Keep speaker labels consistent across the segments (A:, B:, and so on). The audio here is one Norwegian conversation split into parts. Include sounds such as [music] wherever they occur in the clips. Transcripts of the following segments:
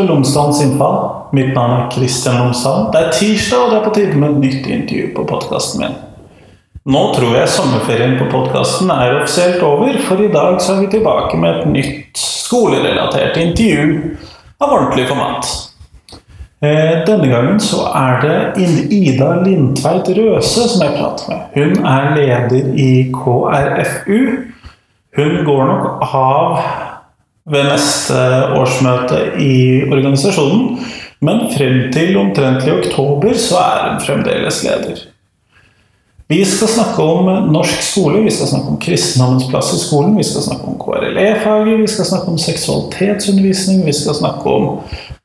A: til Lomsdalens innfall. Mitt navn er Kristian Lomsdalen. Det er tirsdag, og det er på tide med et nytt intervju på podkasten min. Nå tror jeg sommerferien på podkasten er offisielt over, for i dag så er vi tilbake med et nytt skolerelatert intervju av ordentlig format. Eh, denne gangen så er det Ida Lindtveit Røse som jeg prater med. Hun er leder i KrFU. Hun går nok av ved neste årsmøte i organisasjonen. Men frem til omtrentlig oktober så er hun fremdeles leder. Vi skal snakke om norsk skole, vi skal snakke om kristendommens plass i skolen, vi skal snakke om KRLE-faget, vi skal snakke om seksualitetsundervisning, vi skal snakke om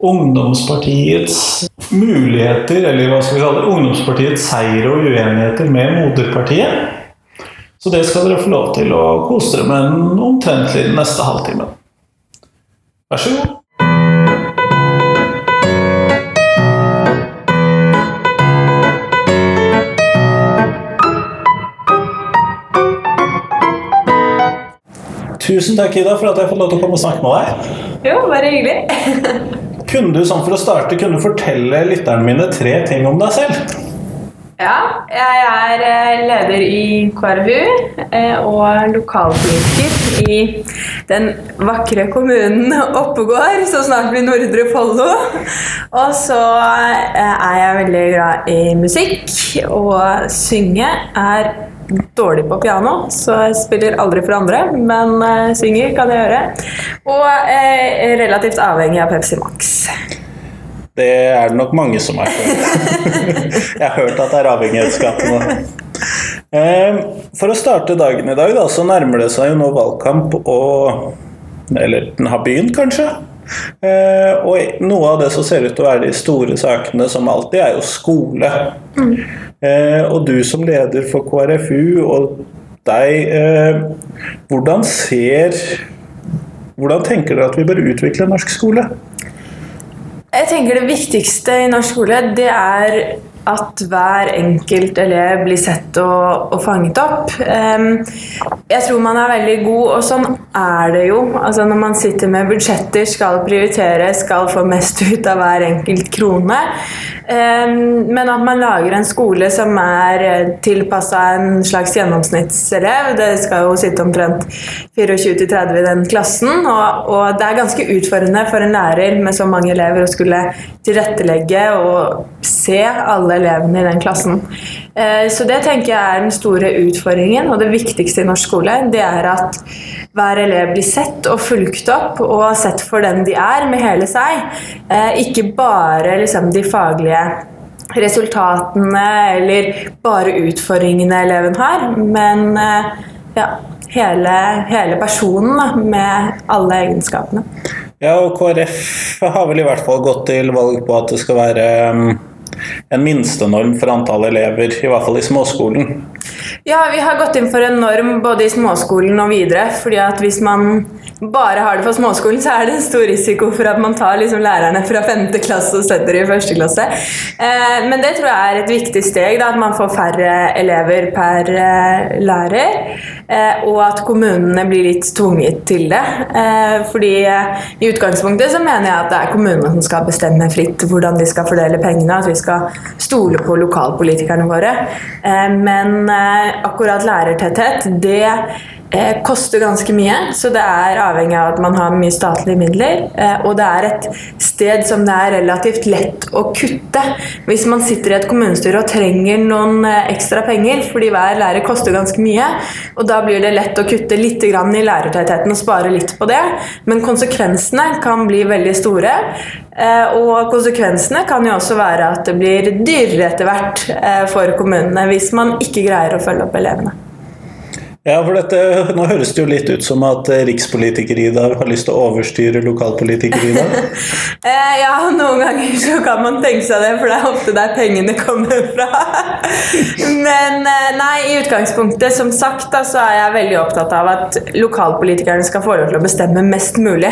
A: ungdomspartiets muligheter, eller hva skal vi kalle det, ungdomspartiets seier og uenigheter med moderpartiet. Så det skal dere få lov til å kose dere med omtrentlig den neste halvtimen. Vær så god. Tusen takk, Ida, for at jeg fikk lov til å komme og snakke med deg.
B: Jo, bare hyggelig. [laughs]
A: Kunne du sånn for å starte, kunne du fortelle lytterne mine tre ting om deg selv?
B: Ja, jeg er eh, leder i KrFU eh, og lokalpolitiker i den vakre kommunen Oppegård, som snart blir Nordre Follo. Og så eh, er jeg veldig glad i musikk og synge. Er dårlig på piano, så jeg spiller aldri for andre, men synger kan jeg gjøre. Og er relativt avhengig av Pepsi Max.
A: Det er det nok mange som er. [laughs] Jeg har hørt at det er avhengighetsskapende. Ehm, for å starte dagen i dag, da, så nærmer det seg jo nå valgkamp og Eller den har begynt, kanskje. Ehm, og noe av det som ser ut til å være de store sakene, som alltid, er jo skole. Mm. Og du som leder for KrFU og deg, hvordan ser Hvordan tenker dere at vi bør utvikle norsk skole?
B: Jeg tenker Det viktigste i norsk skole det er at hver enkelt elev blir sett og, og, fanget opp. Jeg tror man er veldig god, og sånn er det jo. Altså Når man sitter med budsjetter, skal prioritere, skal få mest [laughs] ut av hver enkelt krone. Men at man lager en skole som er eh, tilpassa en slags gjennomsnittselev. Det skal jo sitte omtrent 24-30 i den klassen, og, og det er ganske utfordrende for en lærer med så mange elever å skulle tilrettelegge og se alle elevene i den klassen. Eh, så det tenker jeg er den store utfordringen, og det viktigste i norsk skole. Det er at hver elev blir sett og fulgt opp og sett for den de er, med hele seg. Eh, ikke bare liksom, de faglige resultatene eller bare utfordringene eleven har, men eh, ja, hele, hele personen med alle egenskapene.
A: Ja, og KrF har vel i hvert fall gått til valg på at det skal være um en minstenorm for antall elever, i hvert fall i småskolen?
B: Ja, vi har gått inn for en norm både i småskolen og videre. fordi at hvis man bare har det for småskolen, så er det en stor risiko for at man tar liksom lærerne fra femte klasse og setter dem i første klasse. Eh, men det tror jeg er et viktig steg, da, at man får færre elever per eh, lærer. Eh, og at kommunene blir litt tvunget til det. Eh, fordi eh, i utgangspunktet så mener jeg at det er kommunene som skal bestemme fritt hvordan de skal fordele pengene. At vi skal stole på lokalpolitikerne våre. Men akkurat lærertetthet, det eh, koster ganske mye, så det er avhengig av at man har mye statlige midler. Eh, og det er et sted som det er relativt lett å kutte. Hvis man sitter i et kommunestyre og trenger noen eh, ekstra penger, fordi hver lærer koster ganske mye, og da blir det lett å kutte litt i lærertettheten og spare litt på det, men konsekvensene kan bli veldig store. Og konsekvensene kan jo også være at det blir dyrere etter hvert for kommunene hvis man ikke greier å følge opp elevene.
A: Ja, for dette, Nå høres det jo litt ut som at rikspolitiker-Ida har lyst til å overstyre lokalpolitiker-Ida?
B: dag. [laughs] ja, noen ganger så kan man tenke seg det, for det er ofte der pengene kommer fra. [laughs] Men eh, nei, i utgangspunktet, som sagt, da, så er jeg veldig opptatt av at lokalpolitikerne skal få lov til å bestemme mest mulig.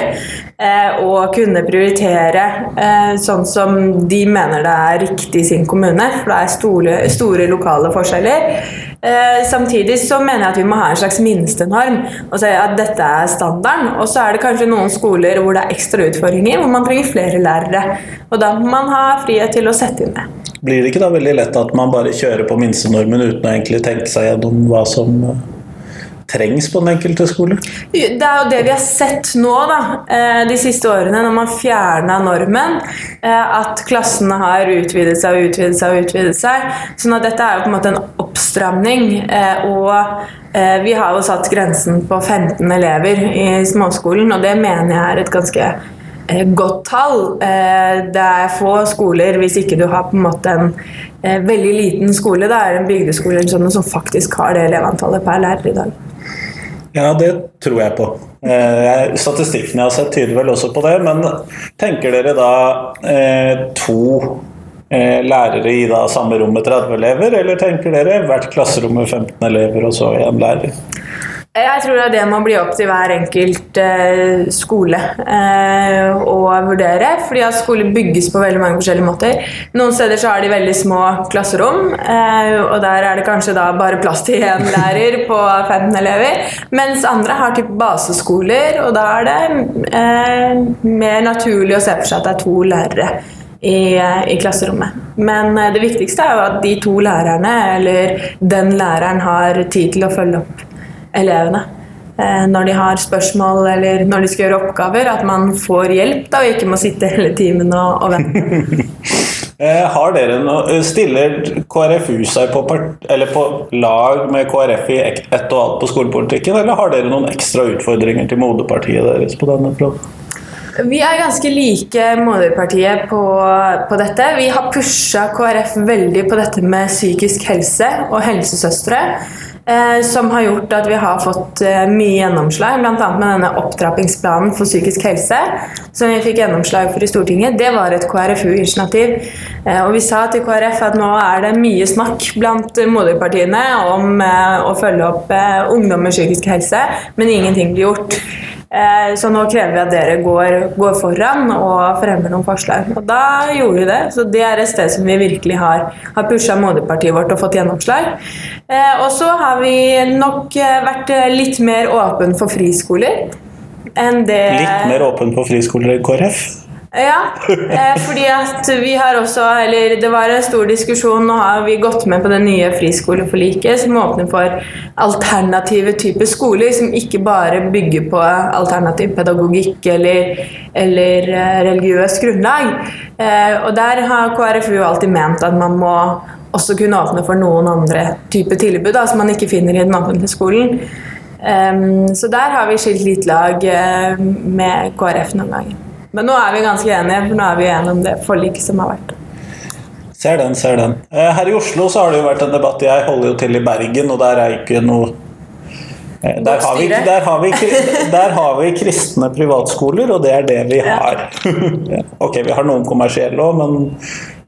B: Eh, og kunne prioritere eh, sånn som de mener det er riktig i sin kommune. For det er store, store lokale forskjeller. Eh, samtidig så mener jeg at vi må ha en slags minstenorm og si at dette er standarden. Og så er det kanskje noen skoler hvor det er ekstra utfordringer, hvor man trenger flere lærere. Og da må man ha frihet til å sette inn det.
A: Blir det ikke da veldig lett at man bare kjører på minstenormen uten å egentlig tenke seg gjennom hva som trengs på den enkelte skole?
B: Det er jo det vi har sett nå da, eh, de siste årene, når man fjerna normen. Eh, at klassene har utvidet seg og utvidet seg og utvidet seg. sånn at dette er jo på en måte en oppstramning. Eh, og vi har jo satt grensen på 15 elever i småskolen, og det mener jeg er et ganske godt tall. Det er få skoler, hvis ikke du har på en måte en veldig liten skole, det er en bygdeskole sånn, som faktisk har det elevantallet per lærer i dag.
A: Ja, det tror jeg på. Eh, statistikken jeg har sett tyder vel også på det, men tenker dere da eh, to eh, lærere i da samme rom med 30 elever, eller tenker dere hvert klasserom med 15 elever og så én lærer?
B: Jeg tror at det må bli opp til hver enkelt eh, skole eh, å vurdere. fordi at skoler bygges på veldig mange forskjellige måter. Noen steder så har de veldig små klasserom, eh, og der er det kanskje da bare plass til én lærer på 15 elever. Mens andre har typ baseskoler, og da er det eh, mer naturlig å se for seg at det er to lærere. I, eh, i, klasserommet. Men eh, det viktigste er jo at de to lærerne, eller den læreren, har tid til å følge opp elevene eh, når de har spørsmål eller når de skal gjøre oppgaver, at man får hjelp da, og ikke må sitte hele timen og, og vente. [laughs]
A: Eh, har dere noe, Stiller KrFU seg på, part, på, lag med KrF i ett og alt på skolepolitikken, eller har dere noen ekstra utfordringer til moderpartiet deres på denne fronten?
B: Vi er ganske like moderpartiet på, på, dette. Vi har pusha KrF veldig på dette med psykisk helse og helsesøstre. Eh, som har gjort at vi har fått eh, mye gjennomslag, bl.a. med denne opptrappingsplanen for psykisk helse, som vi fikk gjennomslag for i Stortinget. Det var et KrFU-initiativ. Eh, og vi sa til KrF at nå er det mye snakk blant moderpartiene om å følge opp ungdom med psykisk helse, men ingenting blir gjort. Så nå krever vi at dere går, går, foran og fremmer noen forslag. Og da gjorde vi det. Så det er et sted som vi virkelig har, har pusha moderpartiet vårt og fått gjennomslag. Og så har vi nok eh, vært litt mer åpen for friskoler enn det
A: Litt mer åpen for friskoler enn KrF?
B: Ja, eh, fordi at vi har også Eller det var en stor diskusjon. Nå har vi gått med på det nye friskoleforliket som åpner for alternative typer skoler, som ikke bare bygger på alternativ pedagogikk eller, eller eh, religiøst grunnlag. Eh, og der har KrFU alltid ment at man må også kunne åpne for noen andre typer tilbud da, som man ikke finner i den offentlige skolen. Um, så der har vi skilt litt lag uh, med KrF noen ganger. Men nå er vi ganske enige, for nå er vi enige om det forliket som har vært.
A: Ser den, ser den. Eh, her i Oslo så har det jo vært en debatt. Jeg holder jo til i Bergen, og der er ikke noe eh, der har, vi, der, har vi, der har, vi, kristne privatskoler, og det er det vi har. [laughs] ok, vi har noen kommersielle òg, men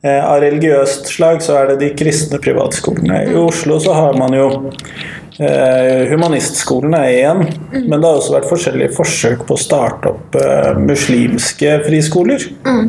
A: av religiøst slag så er det de kristne privatskolene. I Oslo så har man jo Eh, humanistskolen er én, mm. men det har også vært forskjellige forsøk på å starte opp eh, muslimske friskoler. Mm.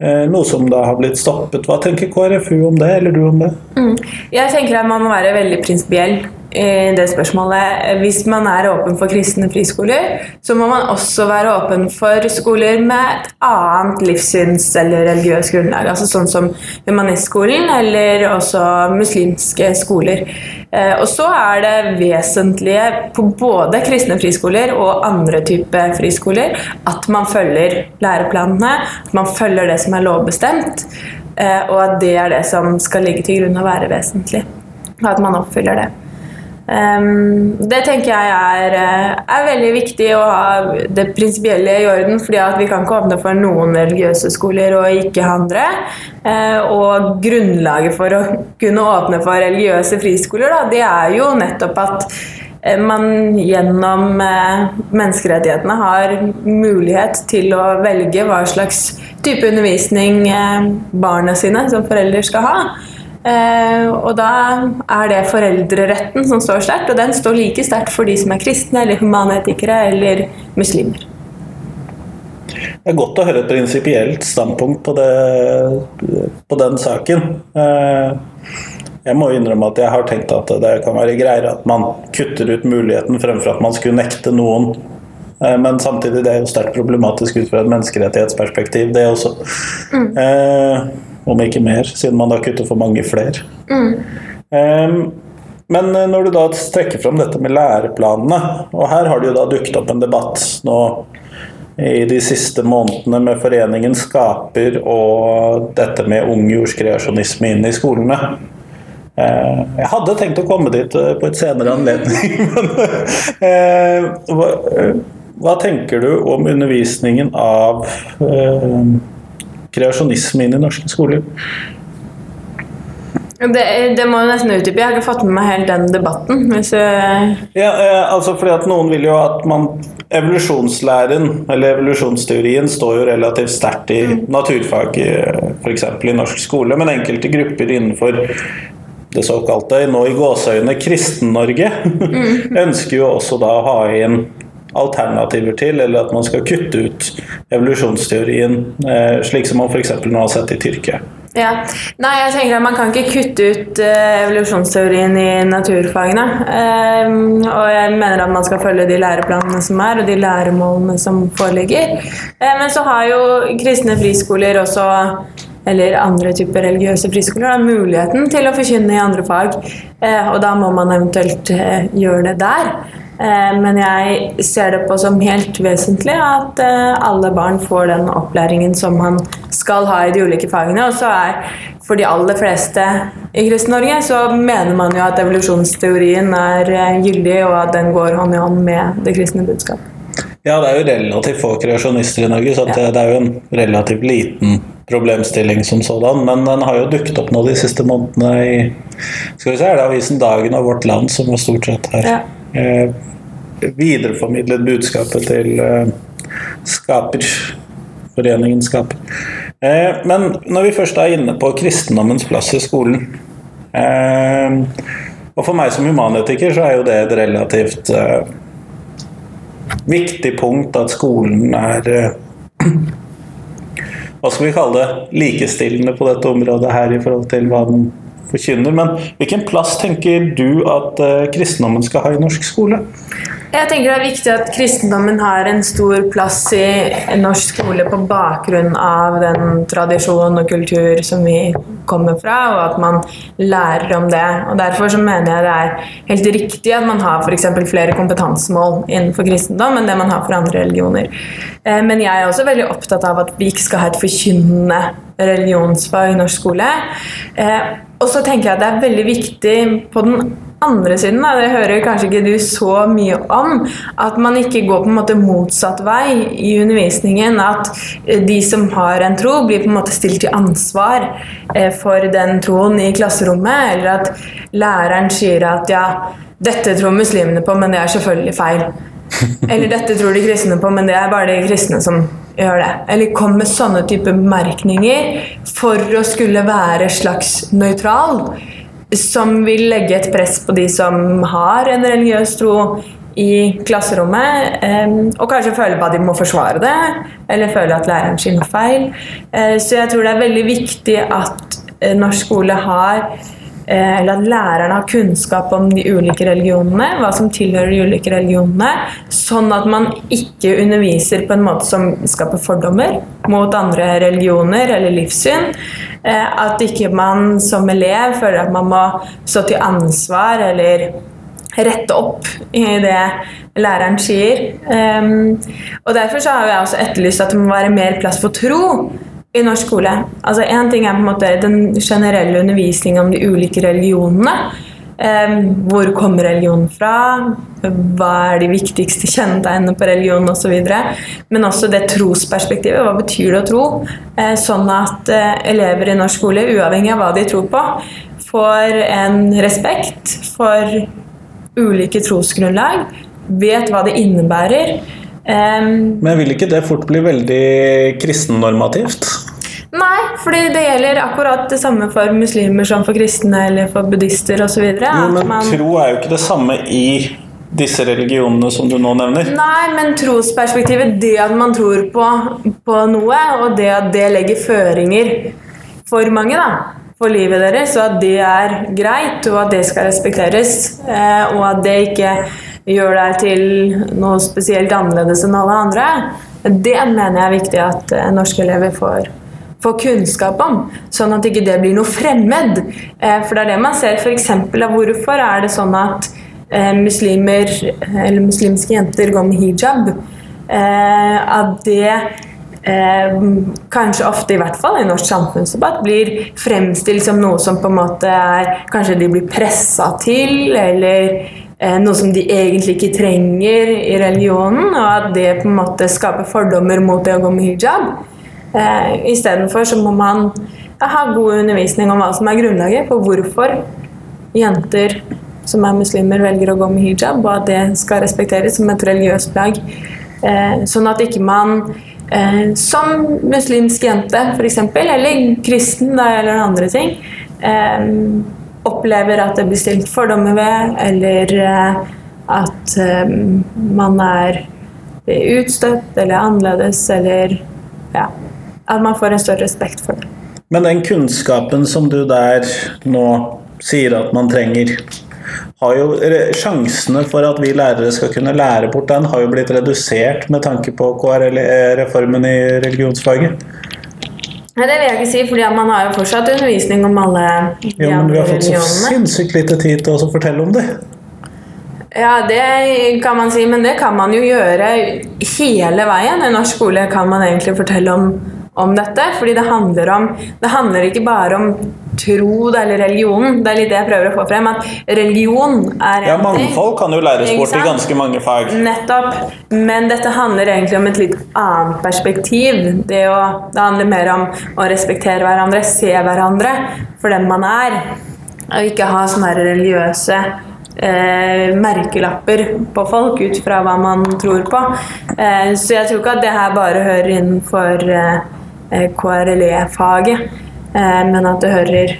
A: Eh, noe som da har blitt stoppet. Hva tenker KrFU om det, eller du om det?
B: Mm. Jeg tenker at man må være veldig prinsipiell det spørsmålet. Hvis man er åpen for kristne friskoler, så må man også være åpen for skoler med et annet livssyns- eller religiøst grunnlag. Altså sånn som humanistskolen eller også muslimske skoler. Eh, og så er det vesentlige på både kristne friskoler og andre typer friskoler at man følger læreplanene, at man følger det som er lovbestemt, eh, og at det er det som skal ligge til grunn å være vesentlig. At man oppfyller det. Um, det tenker jeg er, eh, er, veldig viktig å ha det prinsipielle i orden. fordi vi kan ikke åpne for noen religiøse skoler og ikke andre. Uh, og grunnlaget for å kunne åpne for religiøse friskoler, da, det er jo nettopp at uh, man gjennom menneskerettighetene har mulighet til å velge hva slags type undervisning barna sine som foreldre skal ha. Eh, og da er det foreldreretten som står sterkt, og den står like sterkt for de som er kristne eller humanetikere eller muslimer.
A: Det er godt å høre et prinsipielt standpunkt på, det, på, den saken. Eh, jeg må innrømme at jeg har tenkt at det kan være greiere at man kutter ut muligheten fremfor at man skulle nekte noen. Eh, men samtidig det er jo sterkt problematisk ut fra et menneskerettighetsperspektiv, det også. Mm. Eh, om ikke mer, siden man da kutter for mange flere. Mm. Um, men når du da trekker fram dette med læreplanene, og her har det jo da dukket opp en debatt nå i de siste månedene med Foreningen Skaper og dette med ung jordskreasjonisme inn i skolene. Eh, jeg hadde tenkt å komme dit eh, på et senere anledning, [laughs] men eh, hva, hva tenker du om undervisningen av kreasjonisme inn i norske skoler?
B: Det, det, må jo nesten utdype. Jeg har ikke fått med meg helt den debatten.
A: Ja, altså fordi at Noen vil jo at man Evolusjonslæren, eller evolusjonsteorien, står jo relativt sterkt i mm. naturfag, f.eks. i norsk skole, men enkelte grupper innenfor det såkalte, nå i gåseøyne, Kristen-Norge, mm. [laughs] ønsker jo også da å ha inn alternativer til, eller at man skal kutte ut evolusjonsteorien, eh, slik som man f.eks. nå har sett i Tyrkia.
B: Ja. Nei, jeg tenker at Man kan ikke kutte ut uh, evolusjonsteorien i naturfagene. Um, og jeg mener at man skal følge de læreplanene som er, og de læremålene som foreligger. Uh, men så har jo kristne friskoler også eller andre typer religiøse friskoler har muligheten til å forkynne i andre fag. Uh, og da må man eventuelt gjøre det der. Eh, men jeg ser det på som helt vesentlig at eh, alle barn får den opplæringen som man skal ha i de ulike fagene. Og så er for de aller fleste i Kristen-Norge så mener man jo at evolusjonsteorien er eh, gyldig, og at den går hånd i hånd med det kristne budskap.
A: Ja, det er jo relativt få kreasjonister i Norge, så ja. det er jo en relativt liten problemstilling som sådan. Men den har jo dukket opp nå de siste månedene i skal vi se, er det avisen Dagen og Vårt Land som var stort sett her. Ja eh, videreformidlet budskapet til eh, Skaper. Foreningen Skaper. Eh, men når vi først er inne på kristendommens plass i skolen eh, Og for meg som humanetiker så er jo det et relativt eh, viktig punkt at skolen er eh, [clears throat] hva skal vi kalle det, likestillende på dette området her i forhold til hva den forkynner. Men hvilken plass tenker du at uh, kristendommen skal ha i norsk skole?
B: Jeg tenker det er viktig at kristendommen har en stor plass i norsk skole på bakgrunn av den tradisjon og kultur som vi kommer fra, og at man lærer om det. Og Derfor så mener jeg det er helt riktig at man har f.eks. flere kompetansemål innenfor kristendom enn det man har for andre religioner. Eh, men jeg er også veldig opptatt av at vi ikke skal ha et forkynnende religionsfag i norsk skole. Og så tenker jeg at det er veldig viktig på den andre siden, da, det hører kanskje ikke du så mye om, at man ikke går på en måte motsatt vei i undervisningen. At eh, de som har en tro, blir på en måte stilt til ansvar eh, for den troen i klasserommet. Eller at læreren sier at ja, dette tror muslimene på, men det er selvfølgelig feil. [laughs] Eller dette tror de kristne på, men det er bare de kristne som gjør det. Eller kom med sånne type bemerkninger for å skulle være slags nøytral. Som vil legge et press på de som har en religiøs tro i klasserommet, og kanskje føle på at de må forsvare det, eller føle at læreren sin har feil. Eh, så jeg tror det er veldig viktig at eh, norsk skole har Eh, eller at lærerne har kunnskap om de ulike religionene, hva som tilhører de ulike religionene, sånn at man ikke underviser på en måte som skaper fordommer mot andre religioner eller livssyn. Eh, at ikke man som elev føler at man må stå til ansvar eller rette opp i det læreren sier. Um, og Derfor har jeg også etterlyst at det må være mer plass for tro i norsk skole. Altså Én ting er på en måte den generelle undervisningen om de ulike religionene. Hvor kommer religionen fra? Hva er de viktigste kjennetegnene på religion osv. Men også det trosperspektivet. Hva betyr det å tro? Uh, sånn at uh, elever i norsk skole, uavhengig av hva de tror på, får en respekt for ulike trosgrunnlag, vet hva det innebærer.
A: Um, Men vil ikke det fort bli veldig kristennormativt?
B: Nei, fordi det gjelder akkurat det samme for muslimer som for kristne eller for buddhister osv.
A: Men man... tro er jo ikke det samme i disse religionene som du nå nevner?
B: Nei, men trosperspektivet, det at man tror på, på noe, og det at det legger føringer for mange, da. for livet deres, og at det er greit, og at det skal respekteres. Eh, og at det ikke gjør deg til noe spesielt annerledes enn alle andre. Det mener jeg er viktig at eh, norske elever får, får kunnskap om, sånn at ikke det blir noe fremmed. Eh, for det er det man ser f.eks. av hvorfor er det sånn at muslimer, eller muslimske jenter går med hijab. At det eh, kanskje ofte, i hvert fall i norsk samfunnsdebatt, blir fremstilt som noe som på en måte er Kanskje de blir pressa til, eller eh, noe som de egentlig ikke trenger i religionen, og at det på en måte skaper fordommer mot det å gå med hijab. Eh, Istedenfor så må man ha god undervisning om hva som er grunnlaget for hvorfor jenter som er muslimer, velger å gå med hijab, og at det skal respekteres som et religiøst plagg. Eh, sånn at ikke man eh, som muslimsk jente f.eks., eller kristen da, eller andre ting, eh, opplever at det blir stilt fordommer ved, eller eh, at eh, man er utstøtt eller annerledes, eller ja, at man får en større respekt for det.
A: Men den kunnskapen som du der nå sier at man trenger, har jo Sjansene for at vi lærere skal kunne lære bort den, har jo blitt redusert med tanke på KRL-reformen i religionsfaget.
B: Nei, Det vil jeg ikke si, fordi man har jo fortsatt undervisning om alle
A: de jo, men Vi har fått så sinnssykt lite tid til å fortelle om det.
B: Ja, det kan man si, men det kan man jo gjøre hele veien. I norsk skole kan man egentlig fortelle om, om dette. Fordi det handler om Det handler ikke bare om tro eller religion. Det er litt det jeg prøver å få frem. At religion er
A: Ja, mangfold kan jo læres bort i ganske mange fag.
B: Nettopp. Men dette handler egentlig om et litt annet perspektiv. Det, å, det handler mer om å respektere hverandre, se hverandre for den man er. Og ikke ha sånne religiøse eh, merkelapper på folk ut fra hva man tror på. Eh, så jeg tror ikke at det her bare hører innenfor eh, KRLE-faget. Eh, men at det hører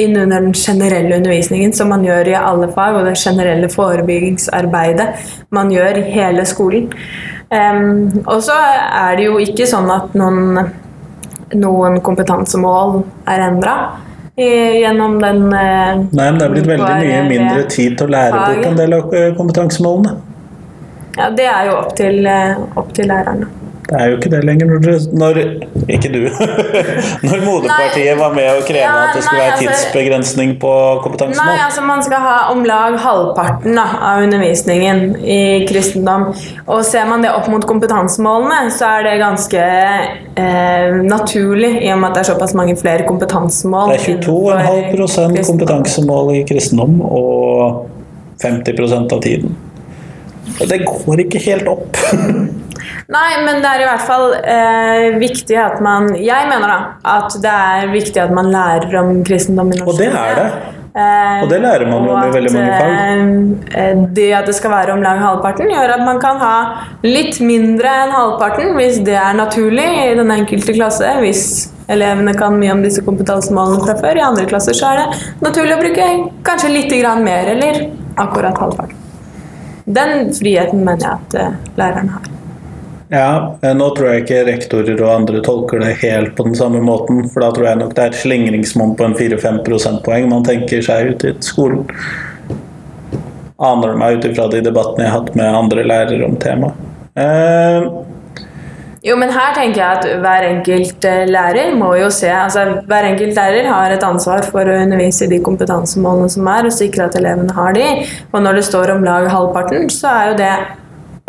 B: inn under den generelle undervisningen som man gjør i alle fag, og det generelle forebyggingsarbeidet man gjør i hele skolen. og så er det jo ikke sånn at noen, noen kompetansemål er endra gjennom den
A: eh, Nei, men det er blitt veldig mye mindre tid til å lære bort en del av eh, kompetansemålene.
B: Ja, det er jo opp til, opp til lærerne.
A: Det er jo ikke det lenger når, når Ikke du. [laughs] når Moderpartiet var med og kreve ja, at det skulle nei, være altså- tidsbegrensning på kompetansemål.
B: Nei, altså man skal ha om lag halvparten da, av undervisningen i kristendom. Og ser man det opp mot kompetansemålene, så er det ganske eh, naturlig, i og med at det er såpass mange flere kompetansemål.
A: Det er 22,5% kompetansemål i kristendom, og 50% av tiden. Det går ikke helt opp. [laughs]
B: Nei, men det er i hvert fall eh, viktig at man Jeg mener da at det er viktig at man lærer om kristendom i
A: norsk. Og det er det. Eh, og det lærer man jo i veldig mange fag.
B: Eh, det at det skal være om lag halvparten, gjør at man kan ha litt mindre enn halvparten hvis det er naturlig i den enkelte klasse. Hvis elevene kan mye om disse kompetansemålene fra før. I andre klasser så er det naturlig å bruke kanskje litt mer, eller akkurat halvparten. Den friheten mener jeg at uh, læreren har.
A: Ja, nå tror jeg ikke rektorer og andre tolker det helt på den samme måten. For da tror jeg nok det er et slingringsmonn på en 4-5 prosentpoeng man tenker seg ut i skolen. Aner meg ut ifra de debattene jeg har hatt med andre lærere om temaet. Eh,
B: jo, men her tenker jeg at hver enkelt eh, lærer må jo se altså Hver enkelt lærer har et ansvar for å undervise i de kompetansemålene som er, og sikre at elevene har de. Og når det står om lag halvparten, så er jo det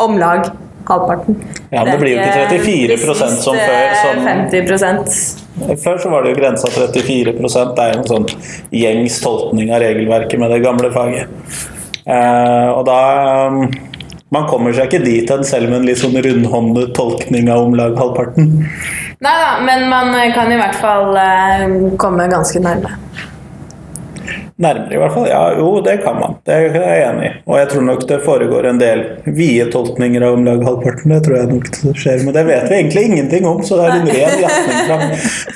B: om lag halvparten.
A: Ja, men det blir jo ikke 34% som før.
B: Som, 50%
A: Før så var det jo grensa 34 Det er jo en sånn gjengs tolkning av regelverket med det gamle faget. Eh, og da um, Man kommer seg ikke dit hen selv med en litt sånn rundhåndet tolkning av om lag halvparten.
B: Nei da, men man kan i hvert fall eh, komme ganske nærme.
A: Nærmere, i hvert fall. Ja, jo, det kan man. Det er jeg enig i. Og jeg tror nok det foregår en del vide tolkninger av om lag halvparten. Det tror jeg nok det skjer, men det vet vi egentlig ingenting om, så det er en ren gjetning fra,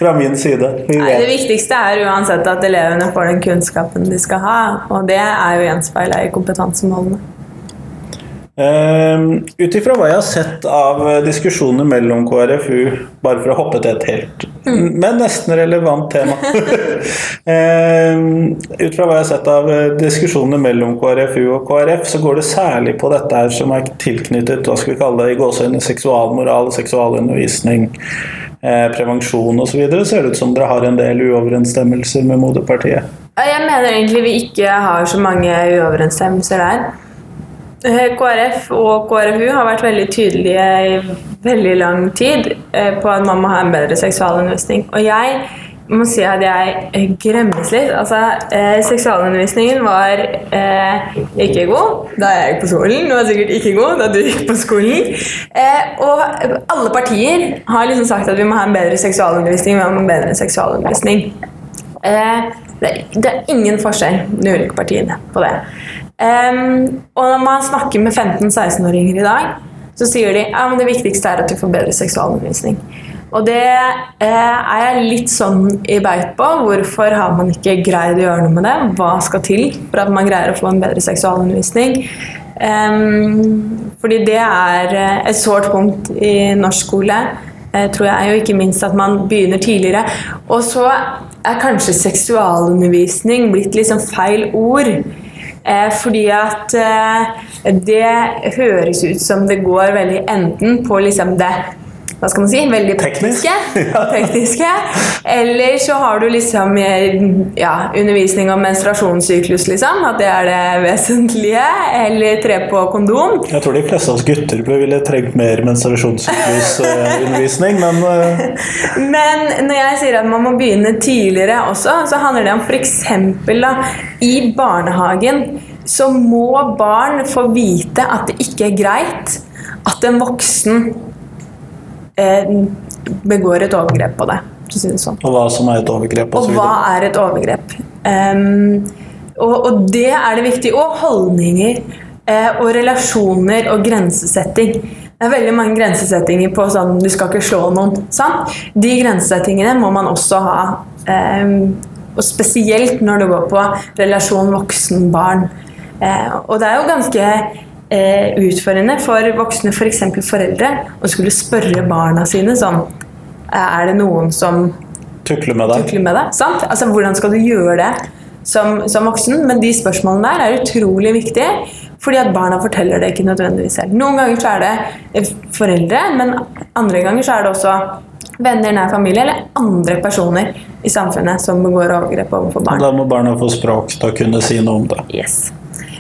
A: fra, min side.
B: Nei, det viktigste er uansett at elevene får den kunnskapen de skal ha, og det er jo gjenspeila i kompetansemålene.
A: Uh, Ut ifra hva jeg har sett av eh, diskusjoner mellom KrFU, bare for å hoppe til et helt, men nesten relevant tema uh, [laughs] Ut fra hva jeg har sett av eh, diskusjoner mellom KrFU og KrF, så går det særlig på dette her som er tilknyttet hva skal vi kalle det, i gåseøyne seksualmoral, seksualundervisning, eh, prevensjon osv. Ser det ut som dere har en del uoverensstemmelser med moderpartiet?
B: Jeg mener egentlig vi ikke har så mange uoverensstemmelser der. Eh, KrF og KrFU har vært veldig tydelige i veldig lang tid eh, på at man må ha en bedre seksualundervisning. Og jeg må si at jeg eh, gremmes litt. Altså, seksualundervisningen var eh, ikke god da jeg gikk på skolen. Den var sikkert ikke god da du gikk på skolen. Eh, og alle partier har liksom sagt at vi må ha en bedre seksualundervisning. Vi må ha en bedre seksualundervisning. Det, det, er ingen forskjell, de ulike partiene, på det. Um, og når man snakker med 15-16-åringer i dag, så sier de ja, det viktigste er at du får bedre seksualundervisning. Og det eh, er jeg litt sånn i beit på. Hvorfor har man ikke greid å gjøre noe med det? Hva skal til for at man greier å få en bedre seksualundervisning? Um, fordi det er eh, et sårt punkt i norsk skole, eh, tror jeg. Og ikke minst at man begynner tidligere. Og så er kanskje seksualundervisning blitt liksom feil ord. Eh, fordi at eh, det høres ut som det går veldig enten på liksom det hva skal man si, veldig praktiske. [laughs] Teknisk. tekniske. Eller så har du liksom eh, ja, undervisning om menstruasjonssyklus, liksom. At det er det vesentlige. Eller tre på kondom.
A: Jeg tror de fleste av oss gutter ville trengt mer menstruasjonssyklusundervisning, men [laughs]
B: Men når jeg sier at man må begynne tidligere også, så handler det om f.eks. i barnehagen så må barn få vite at det ikke er greit at en voksen eh, begår et overgrep på det. Si sånn.
A: Og hva som er et overgrep?
B: Og, og hva er et overgrep. Um, og, og, det er det viktig. Og holdninger. Eh, og relasjoner og grensesetting. Det er veldig mange grensesettinger på sånn du skal ikke slå noen. Sant? De grensesettingene må man også ha. Um, og spesielt når det går på relasjon voksen-barn. Eh, og det er jo ganske eh, utfordrende for voksne, f.eks. For foreldre, å skulle spørre barna sine sånn Er det noen som
A: tukler med deg?
B: Tukler med deg sant? Altså, hvordan skal du gjøre det som, som, voksen? Men de spørsmålene der er utrolig viktige. Fordi at barna forteller det ikke nødvendigvis selv. Noen ganger så er det eh, foreldre, men andre ganger så er det også venner, nær familie eller andre personer i samfunnet som begår overgrep overfor barn.
A: Da må barna få språk til å kunne si noe om det.
B: Yes.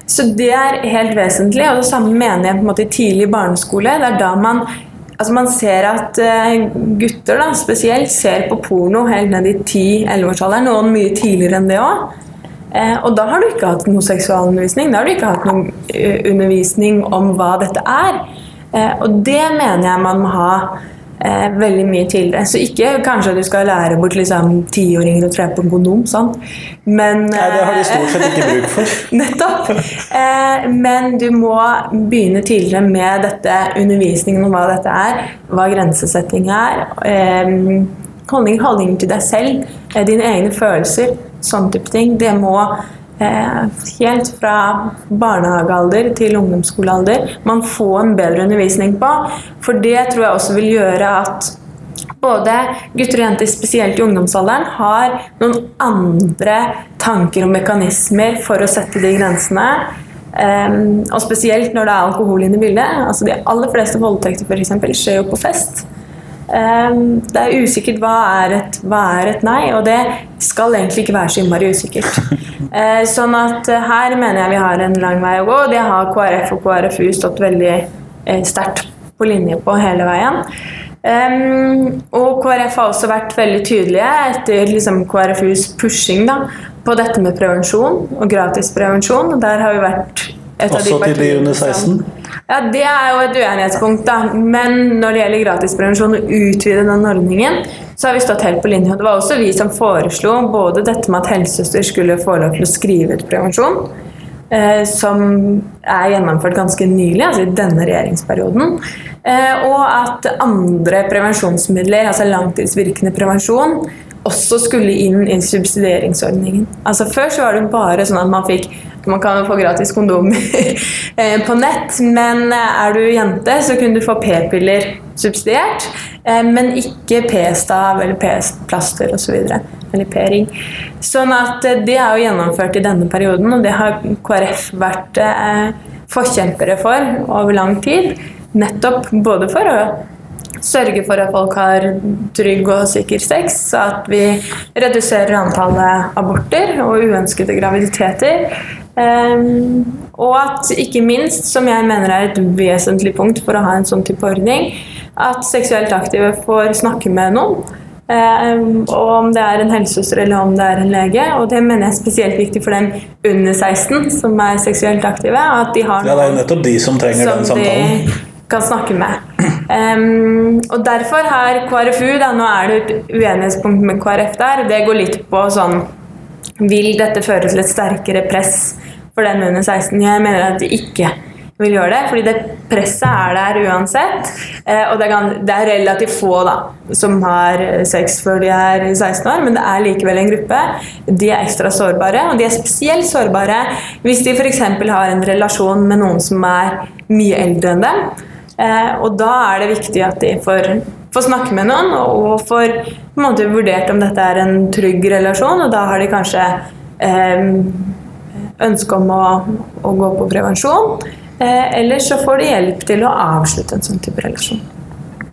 B: Så det er helt vesentlig. Og det samme mener jeg på en måte i tidlig barneskole. Det er da man Altså Man ser at uh, gutter da, spesielt ser på porno helt ned i 10-11-årsalderen. Noen mye tidligere enn det òg. Eh, og da har du ikke hatt noe seksualundervisning. Da har du ikke hatt noen uh, undervisning om hva dette er. og det mener jeg man må ha eh, veldig mye tidligere. Så ikke kanskje at du skal lære bort liksom, tiåringer å tre på en kondom, sant?
A: men Nei, det har de stort sett ikke bruk for. [laughs]
B: Nettopp. Eh, men du må begynne tidligere med dette undervisningen om hva dette er, hva grensesetting er. Eh, holdninger, holdninger til deg selv, eh, dine egne følelser, sånn type ting. Det må Eh, helt fra barnehagealder til ungdomsskolealder man får en bedre undervisning på. For det tror jeg også vil gjøre at både gutter og jenter, spesielt i ungdomsalderen, har noen andre tanker og mekanismer for å sette de grensene. Um, og spesielt når det er alkohol inne i bildet. Altså de aller fleste voldtekter for eksempel, skjer jo på fest. Um, det er usikkert hva er, et, hva er et nei, og det skal egentlig ikke være så innmari usikkert. Uh, [laughs] sånn at uh, her mener jeg vi har en lang vei å gå, og det har KrF og KrFU stått veldig uh, sterkt på linje på hele veien. Um, og KrF har også vært veldig tydelige etter liksom, KrFUs pushing da, på dette med prevensjon og gratis prevensjon. Der har vi vært
A: også de til de under 16?
B: Ja, Det er jo et uenighetspunkt, da. Men når det gjelder gratisprevensjon og utvide den ordningen, så har vi stått helt på linje. Det var også vi som foreslo både dette med at helsesøster skulle få lov til å skrive ut prevensjon, eh, som er gjennomført ganske nylig, altså i denne regjeringsperioden. Eh, og at andre prevensjonsmidler, altså langtidsvirkende prevensjon, også skulle inn i subsidieringsordningen. Altså Før så var det bare sånn at man fikk Man kan jo få gratis kondomer [laughs] eh, på nett, men er du jente, så kunne du få p-piller subsidiert, eh, men ikke p-stav eller p-plaster osv. Eller p-ring. Sånn at eh, det er jo gjennomført i denne perioden, og det har KrF vært forkjempere for over lang tid. Nettopp både for å sørge for at folk har trygg og sikker sex, så at vi reduserer antallet aborter og uønskede graviditeter. Um, og at ikke minst, som jeg mener er et vesentlig punkt for å ha en sånn type ordning, at seksuelt aktive får snakke med noen. Um, og om det er en helsesøster eller om det er en lege. Og det mener jeg er spesielt viktig for dem under 16 som er seksuelt aktive. At de har
A: noen ja, det er nettopp de som trenger som den samtalen.
B: De kan snakke med. Um, og derfor har KrFU da, Nå er det et uenighetspunkt med KrF der. Det går litt på sånn Vil dette føre til et sterkere press for den under 16? Jeg mener at de ikke vil gjøre det, fordi det presset er der uansett. Eh, og det er, det er, relativt få da, som har sex før de er 16 år, men det er likevel en gruppe. De er ekstra sårbare, og de er spesielt sårbare hvis de f.eks. har en relasjon med noen som er mye eldre enn dem. Eh, og da er det viktig at de får, får snakke med noen og får på en måte vurdert om dette er en trygg relasjon, og da har de kanskje eh, ønske om å, å, gå på prevensjon. Eh, eller så får de hjelp til å avslutte en sånn type relasjon.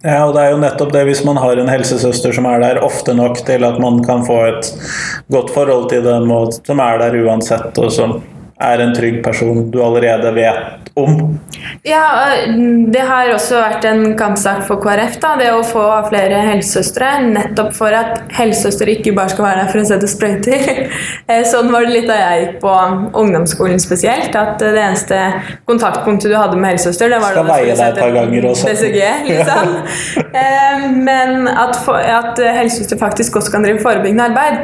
A: Ja, og det er jo nettopp det hvis man har en helsesøster som er der ofte nok til at man kan få et godt forhold til dem, og som er der uansett, og som er en trygg person du allerede vet om?
B: Ja, Det har også vært en kampsak for KrF. da, Det å få flere helsesøstre. Nettopp for at helsesøster ikke bare skal være der for å sette sprøyter. [laughs] Eh, sånn var det litt da jeg gikk på ungdomsskolen spesielt. At det eneste kontaktpunktet du hadde med helsesøster, det var
A: skal
B: da
A: du skulle sette
B: BCG. liksom. [laughs] Eh, men at, at helsesøster faktisk også kan drive forebyggende arbeid.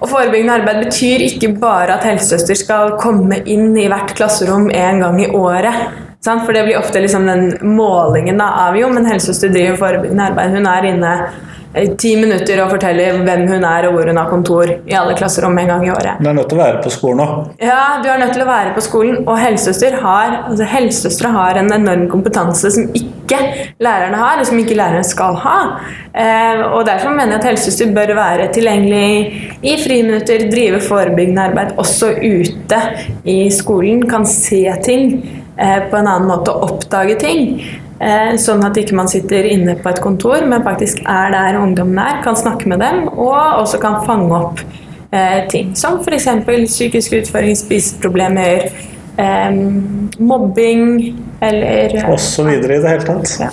B: Og forebyggende arbeid betyr ikke bare at helsesøster skal komme inn i hvert klasserom en gang i året. For det blir ofte liksom den målingen da, av jo, men helsesøster driver forebyggende arbeid. Hun er inne i ti minutter og forteller hvem hun er og hvor hun har kontor i alle klasserom en gang i året.
A: Du er nødt til å være på skolen òg?
B: Ja, du er nødt til å være på skolen. Og helsesøster har, altså helsesøstre har en enorm kompetanse som ikke lærerne har, og som ikke lærerne skal ha. Eh, og Derfor mener jeg at helsesøster bør være tilgjengelig i friminutter, drive forebyggende arbeid også ute i skolen, kan se ting på en annen måte å oppdage ting. Eh, sånn at ikke man sitter inne på et kontor, men faktisk er der ungdommen er, kan snakke med dem og også kan fange opp eh, ting som f.eks. psykisk utfordring spiseproblemer, mobbing eller
A: Og så videre i det hele tatt. Ja.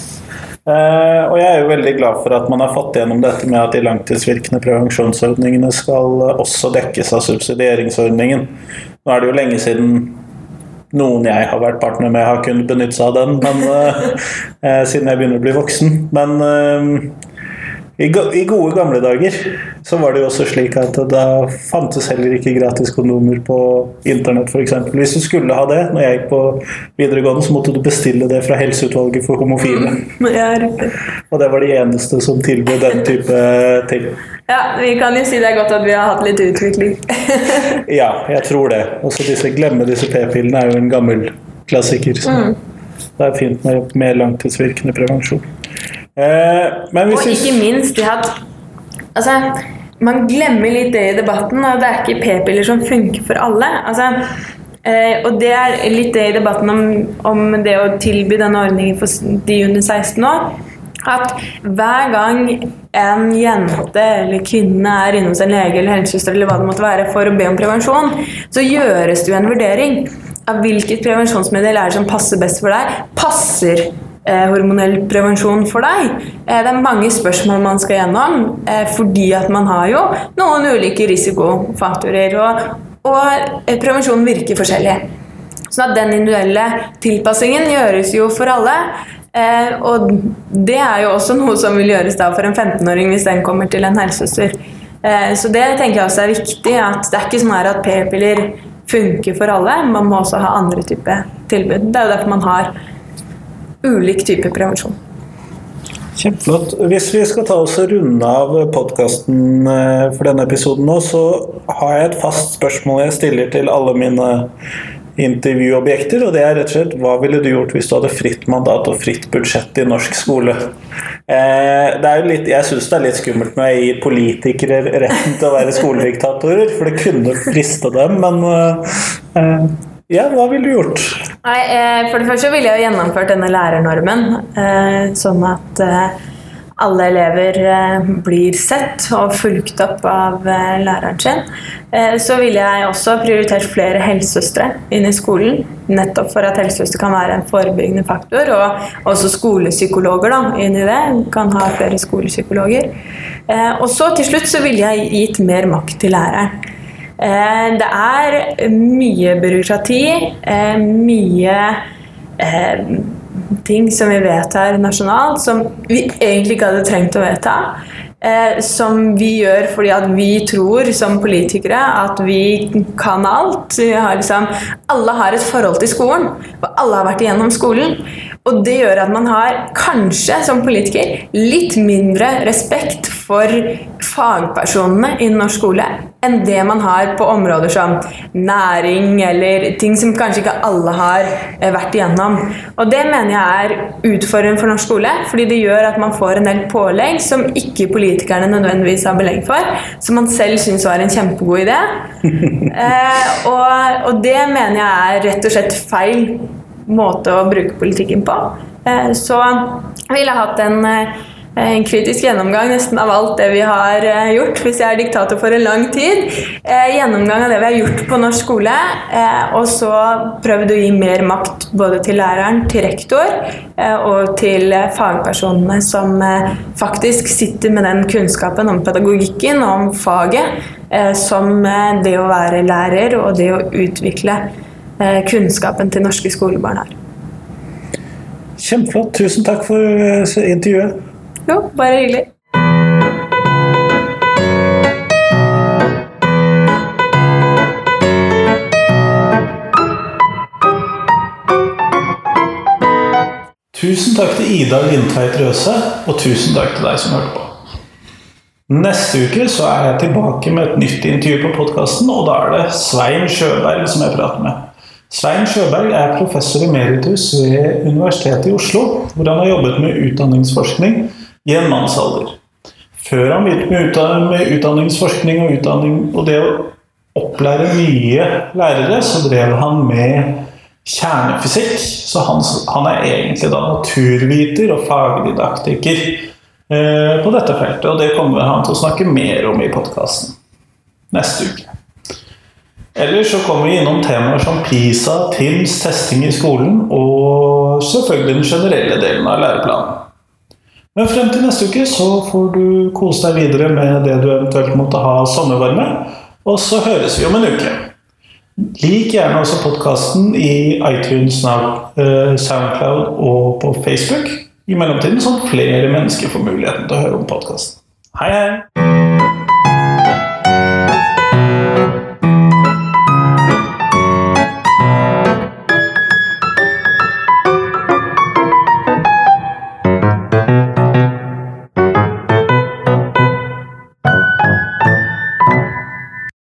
A: Uh, og jeg er jo veldig glad for at man har fått gjennom dette med at de langtidsvirkende prevensjonsordningene skal også dekkes av subsidieringsordningen. Nå er det jo lenge siden noen jeg har vært partner med, har kunnet benytte seg av den men, uh, [laughs] siden jeg begynner å bli voksen. Men uh, i, I, gode gamle dager så var det jo også slik at da fantes heller ikke gratis kondomer på internett f.eks. Hvis du skulle ha det når jeg gikk på videregående, så måtte du bestille det fra Helseutvalget for homofile.
B: Mm,
A: og det var de eneste som tilbød den type ting.
B: Ja, vi kan jo si det er godt at vi har hatt litt utvikling. [laughs]
A: ja, jeg tror det. Også disse Glemme disse p-pillene er jo en gammel klassiker. Så mm. det er fint med mer langtidsvirkende prevensjon.
B: Eh, og ikke minst de at Altså, man glemmer litt det i debatten. Og det er ikke p-piller som funker for alle. Altså, eh, og det er litt det i debatten om, om det å tilby denne ordningen for de under 16 år. At hver gang en jente eller kvinne er inne hos en lege eller helsesøster eller hva det måtte være for å be om prevensjon, så gjøres det jo en vurdering av hvilket prevensjonsmiddel er det som passer best for deg. Passer eh, hormonell prevensjon for deg? Eh, det er mange spørsmål man skal gjennom, eh, fordi at man har jo noen ulike risikofaktorer. Og, og eh, prevensjon virker forskjellig. Så at den individuelle tilpassingen gjøres jo for alle. Eh, og det er jo også noe som vil gjøres da for en 15-åring hvis den kommer til en helsesøster. Eh, så det tenker jeg også er viktig. at Det er ikke sånn at p-piller funker for alle. Man må også ha andre typer tilbud. Det er jo derfor man har ulik type prevensjon.
A: Kjempeflott. Hvis vi skal ta oss og runde av podkasten eh, for denne episoden nå, så har jeg et fast spørsmål jeg stiller til alle mine intervjuobjekter. Og det er rett og slett hva ville du gjort hvis du hadde fritt mandat og fritt budsjett i norsk skole? Eh, det er jo litt, jeg syns det er litt skummelt når jeg gir politikere retten til å være skolediktatorer, for det kunne friste dem, men eh, ja, hva ville du gjort?
B: Nei, eh, For det første ville jeg jo gjennomført denne lærernormen, eh, sånn at eh, alle elever eh, blir sett og fulgt opp av eh, læreren sin. Eh, så ville jeg også prioritert flere helsesøstre inn i skolen. Nettopp for at helsesøstre kan være en forebyggende faktor. Og også skolepsykologer da, inn i det. Kan ha flere skolepsykologer. Og så til slutt så ville jeg gitt mer makt til læreren. Det er mye byråkrati, mye ting som vi vedtar nasjonalt, som vi egentlig ikke hadde trengt å vedta. Eh, som vi gjør fordi at vi tror som politikere at vi kan alt. Vi har liksom, alle har et forhold til skolen, og alle har vært igjennom skolen. Og det gjør at man har kanskje som politiker litt mindre respekt for fagpersonene i norsk skole enn det man har på områder som næring eller ting som kanskje ikke alle har eh, vært igjennom. Og det mener jeg er utfordrende for norsk skole, fordi det gjør at man får en del pålegg som ikke politikerne nødvendigvis har belegg for, som man selv syns var en kjempegod idé. [laughs] eh, og, og det mener jeg er rett og slett feil måte å bruke politikken på. Eh, så jeg ville hatt en, eh, en, kritisk gjennomgang nesten av alt det vi har eh, gjort, hvis jeg er diktator for en lang tid. Gjennomgang av det vi har gjort på norsk skole, og så prøvd å gi mer makt både til læreren, til rektor og til fagpersonene som faktisk sitter med den kunnskapen om pedagogikken og om faget som det å være lærer og det å utvikle Eh, kunnskapen til norske skolebarn har.
A: Kjempeflott. Tusen takk for eh, intervjuet.
B: Jo, bare hyggelig.
A: Tusen takk til Ida Lindtveit Røse, og tusen takk til deg som hørte på. Neste uke så er jeg tilbake med et nytt intervju på podkasten, og da er det Svein Sjøberg som jeg prater med. Svein Sjøberg er professor i emeritus ved Universitetet i Oslo, hvor han har jobbet med utdanningsforskning i en mannsalder. Før han begynte med utdanningsforskning og, utdanning, og det å opplære nye lærere, så drev han med kjernefysikk. Så han, han er egentlig da naturviter og fagdidaktiker eh, på dette feltet. Og det kommer han til å snakke mer om i podkasten neste uke. Ellers så kommer vi innom temaer som PISA, TIMS, testing i skolen og selvfølgelig den generelle delen av læreplanen. Men frem til neste uke så får du kose deg videre med det du eventuelt måtte ha sommervarme. Og så høres vi om en uke. Lik gjerne også podkasten i iTunes, eh, Soundcloud og på Facebook i mellomtiden, sånn flere mennesker får muligheten til å høre om podkasten. Hei, hei!